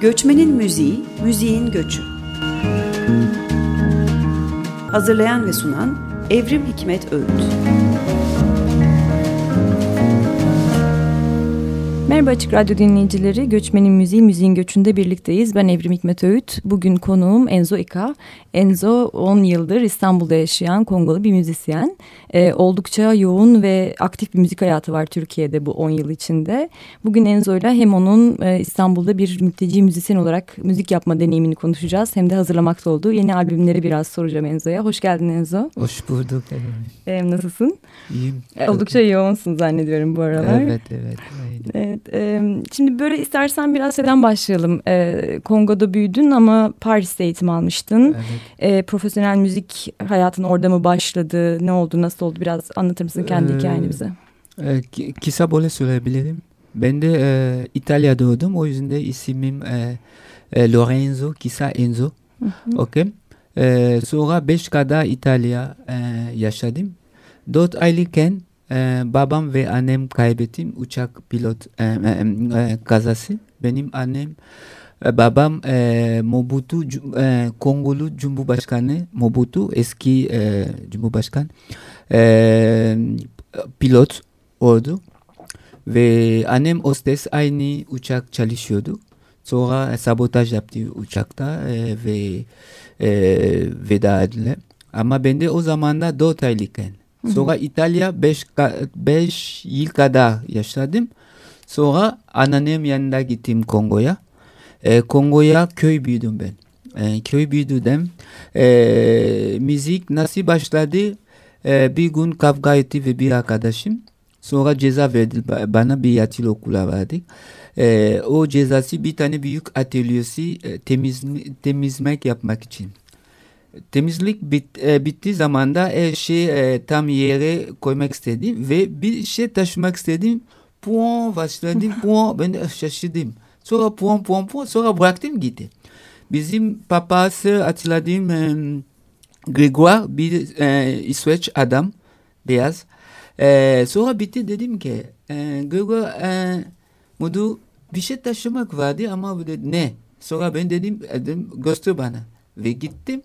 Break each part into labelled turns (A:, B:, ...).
A: Göçmenin Müziği, Müziğin Göçü. Hazırlayan ve sunan Evrim Hikmet Öğüt.
B: Merhaba Açık Radyo dinleyicileri. Göçmenin Müziği, Müziğin Göçü'nde birlikteyiz. Ben Evrim Hikmet Öğüt. Bugün konuğum Enzo Ika. Enzo 10 yıldır İstanbul'da yaşayan Kongolu bir müzisyen. Ee, oldukça yoğun ve aktif bir müzik hayatı var Türkiye'de bu 10 yıl içinde. Bugün Enzo ile hem onun e, İstanbul'da bir mülteci müzisyen olarak müzik yapma deneyimini konuşacağız. Hem de hazırlamakta olduğu yeni albümleri biraz soracağım Enzo'ya. Hoş geldin Enzo.
C: Hoş bulduk.
B: Ee, nasılsın?
C: İyiyim.
B: Oldukça yoğunsun zannediyorum bu aralar.
C: Evet, evet.
B: Evet, e, şimdi böyle istersen biraz şeyden başlayalım. E, Kongo'da büyüdün ama Paris'te eğitim almıştın.
C: Evet.
B: E, profesyonel müzik hayatın orada mı başladı? Ne oldu, nasıl oldu? Biraz anlatır mısın kendi
C: Ee,
B: hikayeni bize?
C: E, kısa böyle söyleyebilirim. Ben de e, İtalya'da doğdum. O yüzden de isimim e, e, Lorenzo, kısa Enzo. Okay. E, sonra beş kadar İtalya e, yaşadım. Dört aylıkken e, babam ve annem kaybettim. Uçak pilot e, e, e, kazası. Benim annem e, babam e, Mobutu e, Kongolu Cumhurbaşkanı Mobutu eski e, Cumhurbaşkan e, pilot oldu ve annem hostes aynı uçak çalışıyordu. Sonra sabotaj yaptı uçakta e, ve e, veda ettiler. Ama ben de o zaman da 4 aylıkken. Sonra İtalya 5 5 yıl kadar yaşadım. Sonra anneannem yanına gittim Kongo'ya. E, Kongo'ya köy büyüdüm ben. E, köy büyüdüm. E, müzik nasıl başladı? E, bir gün kavga etti ve bir arkadaşım. Sonra ceza verdi ba- bana bir yatılı okula verdik. E, o cezası bir tane büyük atölyesi e, temiz, temizmek yapmak için. Temizlik bit, e, bittiği zaman da her şey e, tam yere koymak istedim ve bir şey taşımak istedim. Puan başladım puan ben de şaşırdım. Sonra puan puan puan sonra bıraktım gitti. Bizim papası hatırladığım e, Grégoire bir e, İsveç adam beyaz. E, sonra bitti dedim ki e, Grégoire e, müdür bir şey taşımak vardı ama ne? Sonra ben dedim, dedim göster bana ve gittim.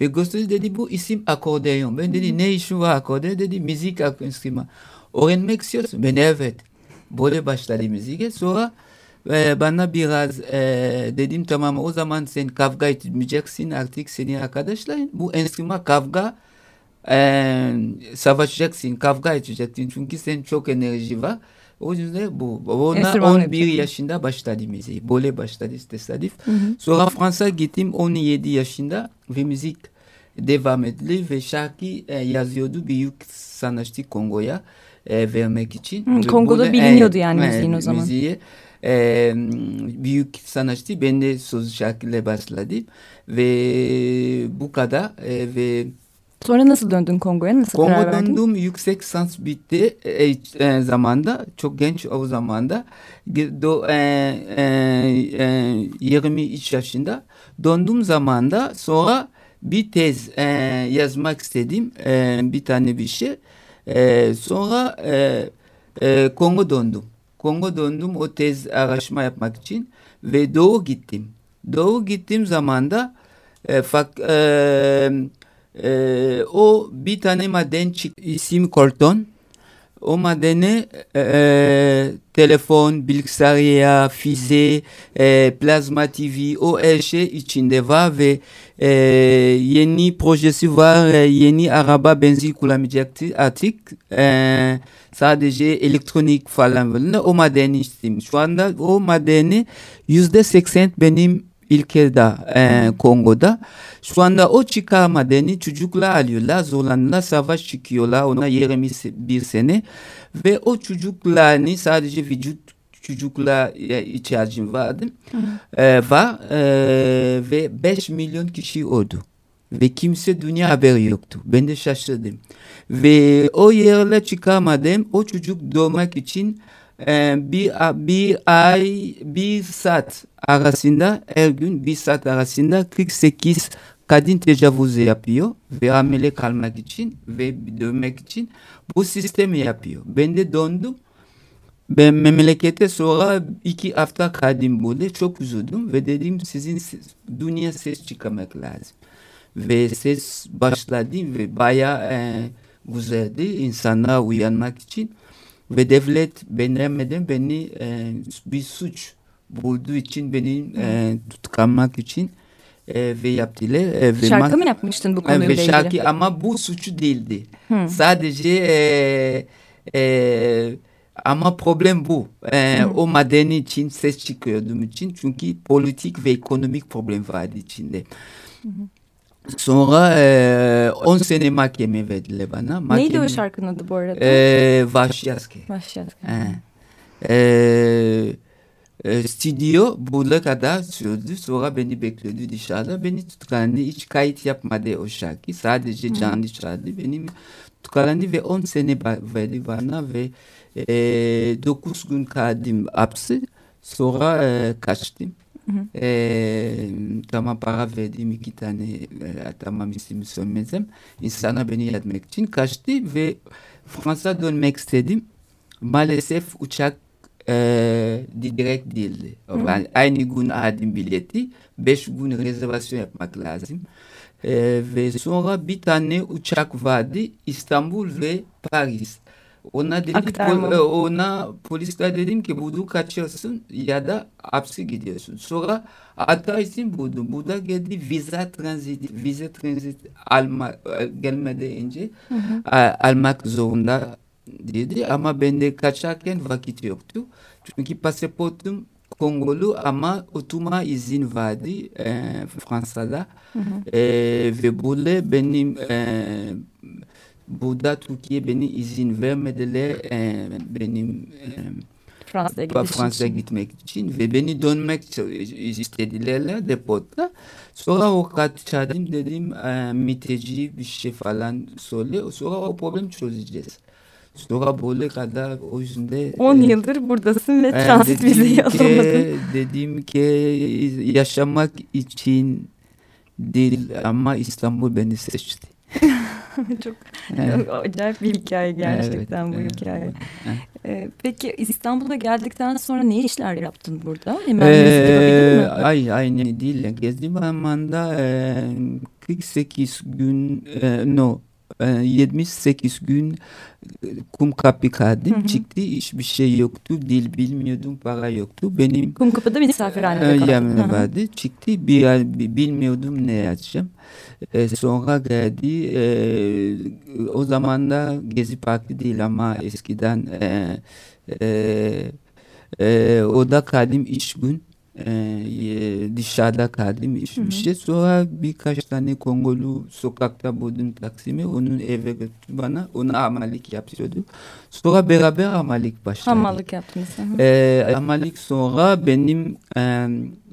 C: Ve gösterdi dedi bu isim akordeon. Ben dedi ne işin var akordeon? Dedi müzik enstrüman. Öğrenmek istiyorsun. Ben evet. Böyle başladı müziğe. Sonra e, bana biraz e, dedim tamam o zaman sen kavga etmeyeceksin artık senin arkadaşların. Bu enstrüman kavga e, savaşacaksın, kavga edeceksin. Çünkü sen çok enerji var. O yüzden bu. Ona
B: Enstrüman
C: 11
B: yapacaksın.
C: yaşında başladı müziği. Böyle başladı tesadüf. Sonra Fransa gittim 17 yaşında ve müzik devam etti ve şarkı e, yazıyordu büyük sanatçı Kongo'ya e, vermek için.
B: Hı, Kongo'da
C: burada,
B: biliniyordu yani müziğin o zaman.
C: Müziği, e, büyük sanatçı ben de söz şarkıyla başladım ve bu kadar e, ve
B: Sonra nasıl döndün Kongo'ya? Nasıl karar
C: Kongo
B: verdin?
C: döndüm yüksek sans bitti. E, e, zamanda çok genç o zamanda. Do, e, e, e, 23 yaşında. Döndüğüm zamanda sonra bir tez e, yazmak istedim e, bir tane bir şey. E, sonra e, e, Kongo döndüm. Kongo döndüm o tez araştırma yapmak için ve Doğu gittim. Doğu gittiğim zamanda e, fak, e, e, o bir tane maden isim kolton. O madeni e, e, telefon, bilgisayar, füze, e, plazma TV o her şey içinde var ve e, yeni projesi var. e, yeni araba benzin kullanacaktı artık. E, sadece elektronik falan böyle. O madeni istedim. Şu anda o madeni yüzde seksen benim ülkede e, Kongo'da. Şu anda o çıkar madeni çocuklar alıyorlar, zorlanıyorlar, savaş çıkıyorlar ona 21 sene. Ve o çocukların sadece vücut çocuklar e, ihtiyacım vardı. E, var e, ve 5 milyon kişi oldu. Ve kimse dünya haberi yoktu. Ben de şaşırdım. Ve o yerle çıkamadım. O çocuk doğmak için bir, bir ay, bir saat arasında her gün bir saat arasında 48 kadın tecavüz yapıyor ve hamile kalmak için ve dövmek için bu sistemi yapıyor. Ben de döndüm ben memlekete sonra iki hafta kaldım böyle çok üzüldüm ve dedim sizin dünya ses çıkarmak lazım. Ve ses başladı ve bayağı e, güzeldi insanlar uyanmak için. Ve devlet beğenmeden beni e, bir suç bulduğu için beni e, tutuklamak için e, ve yaptılar. E, ve
B: şarkı mı yapmıştın bu konuyla ilgili?
C: şarkı ama bu suçu değildi. Hı. Sadece e, e, ama problem bu. E, o madeni için ses çıkıyordum için. Çünkü politik ve ekonomik problem vardı içinde. Hı. Sonra 10 e, sene mahkeme verdiler bana. Mahkeme,
B: Neydi o şarkının adı bu arada?
C: E, Vahşiyaski.
B: Vahşiyaski.
C: E, e, e, stüdyo burada kadar sürdü. Sonra beni bekledi dışarıda. Beni tutuklandı. Hiç kayıt yapmadı o şarkı. Sadece canlı çaldı. Benim tutuklandı ve 10 sene verdi bana ve e, 9 gün kaldım hapsi. Sonra e, kaçtım. E, tamam para verdim iki tane e, tamam ismi söylemeyeceğim. İnsana beni yatmak için kaçtı ve Fransa dönmek istedim. Maalesef uçak e, direkt değildi. Yani aynı gün aldım bileti. Beş gün rezervasyon yapmak lazım. E, ve sonra bir tane uçak vardı İstanbul ve Paris. Ona dedim pol, ona polisler dedim ki bunu kaçıyorsun ya da hapse gidiyorsun. Sonra hata için buldum. Burada geldi vize transit, vize transit alma, gelmeden önce hı hı. almak zorunda dedi ama bende kaçarken vakit yoktu. Çünkü pasaportum Kongolu ama oturma izin vardı e, Fransa'da. Hı hı. E, ve böyle benim e, burada Türkiye beni izin vermediler e, benim e,
B: Fransa'ya
C: Fransa gitmek için ve beni dönmek istediler depoda. Sonra o kat çağırdım dedim e, miteci bir şey falan söyle. Sonra o problem çözeceğiz. Sonra böyle kadar o yüzden
B: 10 e, yıldır buradasın ve transit vizeyi alamadın.
C: Dedim ki yaşamak için değil ama İstanbul beni seçti.
B: Çok evet. acayip bir hikaye gerçekten evet, bu evet, hikaye. Evet. Ee, peki İstanbul'a geldikten sonra ne işler yaptın burada? Hemen ee,
C: ay, aynı değil. Gezdiğim zamanda e, 48 gün e, no 78 gün Kumkapı kaldım. Çıktı hiçbir şey yoktu. Dil bilmiyordum, para yoktu. Benim
B: Kumkapı'da bir misafirhanede
C: kaldım. Yemin vardı. Çıktı bir ay bilmiyordum ne yapacağım. E, sonra geldi. E, o zaman da Gezi Parkı değil ama eskiden e, e, e, da kaldım üç gün e, dışarıda kaldım şey. Sonra birkaç tane Kongolu sokakta buldum Taksim'e. Onun eve götürdü bana. Ona amalik yapıyordu. Sonra beraber amalik başladı.
B: Hamallık yaptınız.
C: E, amalik sonra benim e,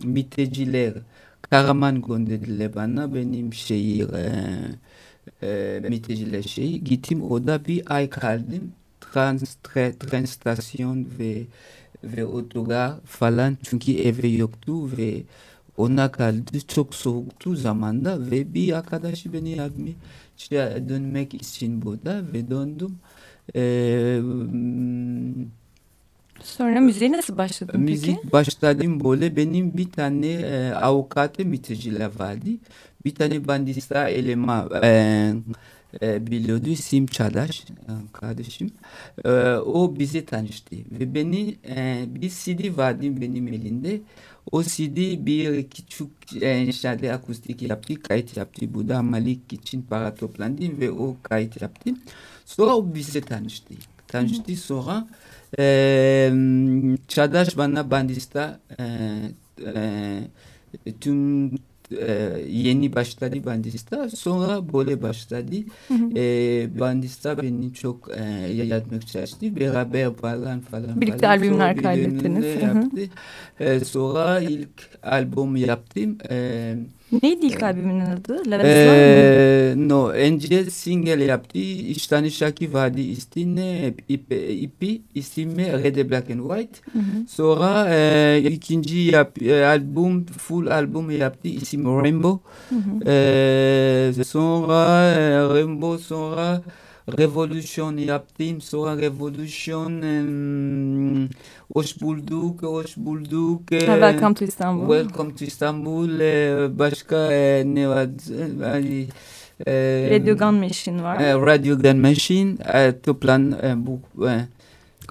C: miteciler Karaman gönderdiler bana. Benim şehir e, e, miteciler şey. Gittim orada bir ay kaldım. Trans, tre, tren stasyon ve ve otogar falan çünkü evi yoktu ve ona kaldı çok soğuktu zamanda ve bir arkadaşı beni şey, dönmek için burada ve döndüm. Ee,
B: Sonra müziğe nasıl başladın
C: müzik peki? başladım böyle benim bir tane e, avukatı miteciler vardı. Bir tane bandista elema e, e, biliyordu Sim Çağdaş e, kardeşim. E, o bizi tanıştı ve beni e, bir CD vardı benim elinde. O CD bir küçük e, şarkı akustik yaptı, kayıt yaptı. Bu da Malik için para toplandı ve o kayıt yaptı. Sonra o bizi tanıştı. Tanıştı sonra e, Çağdaş bana bandista e, e, tüm e, yeni başladı bandista. Sonra böyle başladı. Hı hı. E, bandista beni çok e, yaratmak çalıştı. Beraber falan falan.
B: Birlikte falan. albümler kaydettiniz.
C: Yaptı. E, sonra ilk albüm yaptım. E,
B: Neydi ilk albümün adı? La
C: ee, no, önce single yaptı. Üç tane şarkı vardı üstüne. İpi, ismi Red, Black and White. Hı hı. Sonra e, ikinci yap, e, albüm, full albüm yaptı. İsmi Rainbow. Hı hı. E, sonra e, Rainbow sonra Revolution yaptım. Sonra Revolution em, hoş bulduk, hoş bulduk.
B: Ha,
C: e,
B: Welcome to İstanbul.
C: Welcome to İstanbul. e, başka e, ne var?
B: Radio Gun Machine var.
C: Radio Gun Machine. Toplam bu.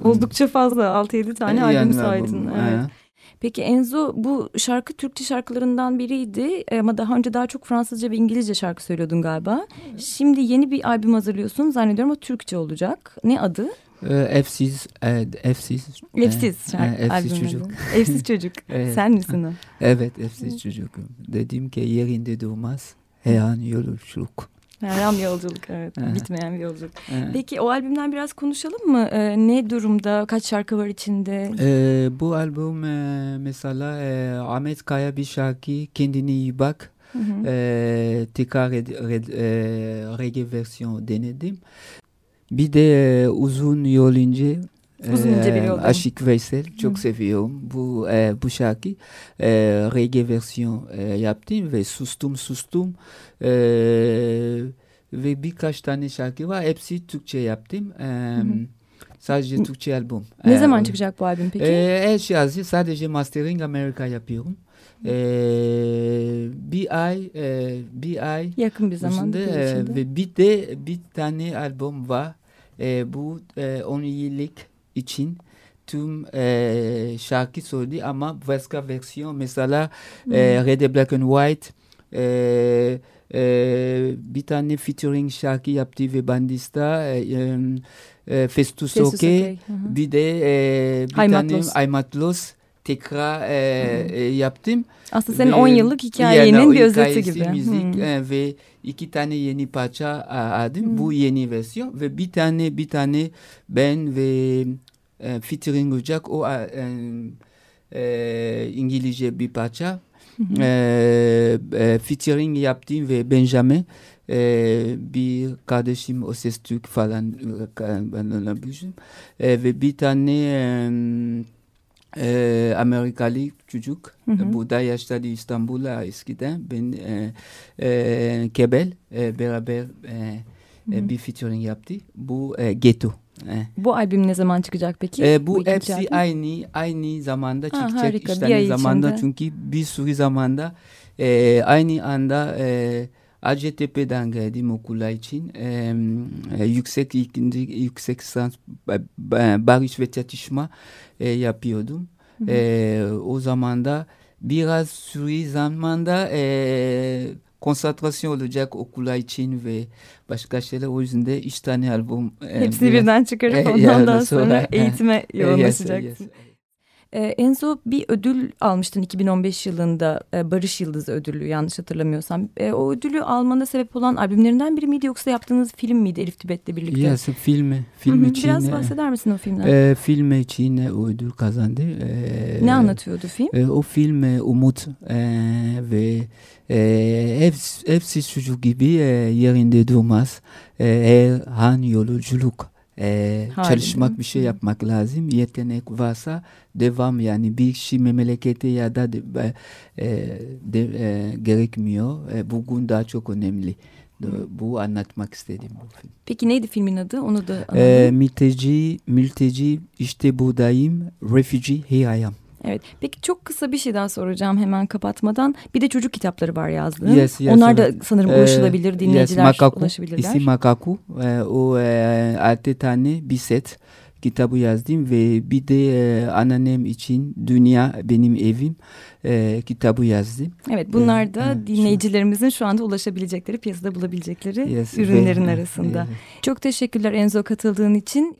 B: Oldukça fazla 6-7 tane albüm saydın. Evet. Peki Enzo bu şarkı Türkçe şarkılarından biriydi e, ama daha önce daha çok Fransızca ve İngilizce şarkı söylüyordun galiba. Şimdi yeni bir albüm hazırlıyorsun zannediyorum o Türkçe olacak. Ne adı?
C: Efsiz. Efsiz.
B: Efsiz
C: E,
B: şarkı
C: Efsiz çocuk.
B: Efsiz çocuk.
C: Evet.
B: Sen misin o?
C: Evet, efsiz çocuk. Dedim ki yerinde durmaz. Her an yolculuk.
B: Meram yolculuk evet. Bitmeyen bir yolculuk. Peki o albümden biraz konuşalım mı? E, ne durumda? Kaç şarkı var içinde?
C: e, bu albüm e, mesela e, Ahmet Kaya bir şarkı kendine iyi bak.
B: Hı hı.
C: E, tekrar ed- red- e, reggae versiyon denedim. Bir de e, uzun yol ince.
B: Uzun ince bir yolda.
C: Aşık Veysel çok
B: Hı.
C: seviyorum bu e, bu şarkı e, reggae versiyon e, yaptım ve sustum sustum E, ve birkaç tane şarkı var hepsi Türkçe yaptım E,
B: hı.
C: sadece Türkçe albüm
B: Ne
C: E,
B: zaman çıkacak bu albüm peki?
C: e, her şey hazır. Sadece mastering Amerika yapıyorum. E, bir ay, e, bir ay
B: Yakın bir zamanda.
C: içinde,
B: bir
C: e, ve bir de bir tane albüm var. E, bu e, 10 yıllık için tüm e, şarkı söyledi ama başka versiyon mesela e, Red Black and White e, e, bir tane featuring şarkı yaptı ve bandista e, e, Festus
B: Festus
C: Oke
B: hı.
C: bir de e, bir
B: Haymatlos.
C: tane Aymatlos tekrar e, e, yaptım.
B: Aslında senin
C: Ve
B: 10 yıllık hikayenin
C: yani
B: bir özeti gibi.
C: müzik e, ve iki tane yeni parça aldım.
B: Hı.
C: Bu yeni versiyon ve bir tane bir tane ben ve e, featuring olacak o e, e, İngilizce bir parça. E, e, featuring yaptım ve Benjamin e, bir kardeşim o ses Türk falan e. E, ve bir tane e, e, Amerikalı çocuk
B: Hı hı.
C: burada yaşadı İstanbul'a eskiden ben e, e, Kebel e, beraber e, e, bir featuring yaptı. Bu e, Ghetto. E.
B: Bu albüm ne zaman çıkacak peki?
C: E, bu
B: ikinci
C: hepsi
B: albüm?
C: aynı aynı zamanda
B: Ha,
C: çıkacak.
B: harika,
C: İki
B: bir ay
C: zamanda
B: içinde.
C: çünkü bir sürü zamanda e, aynı anda e, Hacettepe'den geldim okula için. E, e, yüksek ikinci yüksek lisans ba- ba- barış ve çatışma e, yapıyordum. E, o zamanda biraz sürü zamanda e, konsantrasyon olacak okula için ve başka şeyler o yüzden de üç tane albüm. e,
B: Hepsini
C: biraz-
B: birden çıkarıp
C: E,
B: ondan
C: sonra-
B: sonra eğitime
C: Yes,
B: yoğunlaşacaksın.
C: yes.
B: Ee, Enzo bir ödül almıştın 2015 yılında e, Barış Yıldızı ödülü yanlış hatırlamıyorsam. E, o ödülü almana sebep olan albümlerinden biri miydi yoksa yaptığınız film miydi Elif Tibet'le birlikte?
C: Yes, film,
B: Hı
C: film
B: hı,
C: için.
B: Biraz
C: e,
B: bahseder misin o filmden?
C: e, film için e, o ödül kazandı. E,
B: ne anlatıyordu film?
C: e, o film e, Umut e, ve e, hepsi, hepsi çocuk gibi e, yerinde durmaz. E, her an yolculuk. E, çalışmak bir şey yapmak lazım. Yetenek varsa devam yani bir şey memlekete ya da de, e, de, e, gerekmiyor. E, bugün daha çok önemli. Bu anlatmak istedim bu film.
B: Peki neydi filmin adı? Onu da.
C: Ee, mülteci, mülteci işte buradayım. Refugee, here I am.
B: Evet. Peki çok kısa bir şey daha soracağım hemen kapatmadan. Bir de çocuk kitapları var yazdığın.
C: Yes, yes,
B: Onlar da
C: evet.
B: sanırım
C: Ee,
B: ulaşılabilir, dinleyiciler
C: yes, Makaku,
B: ulaşabilirler.
C: İsim Makaku. Ee, o e, altı tane bir set kitabı yazdım ve bir de e, anneannem için Dünya Benim Evim e, kitabı yazdım.
B: Evet bunlar da
C: Evet,
B: dinleyicilerimizin şu anda ulaşabilecekleri, piyasada bulabilecekleri
C: Yes,
B: ürünlerin
C: ve-
B: arasında.
C: Evet.
B: Çok teşekkürler Enzo katıldığın için.